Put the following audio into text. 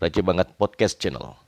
Raja Banget Podcast Channel.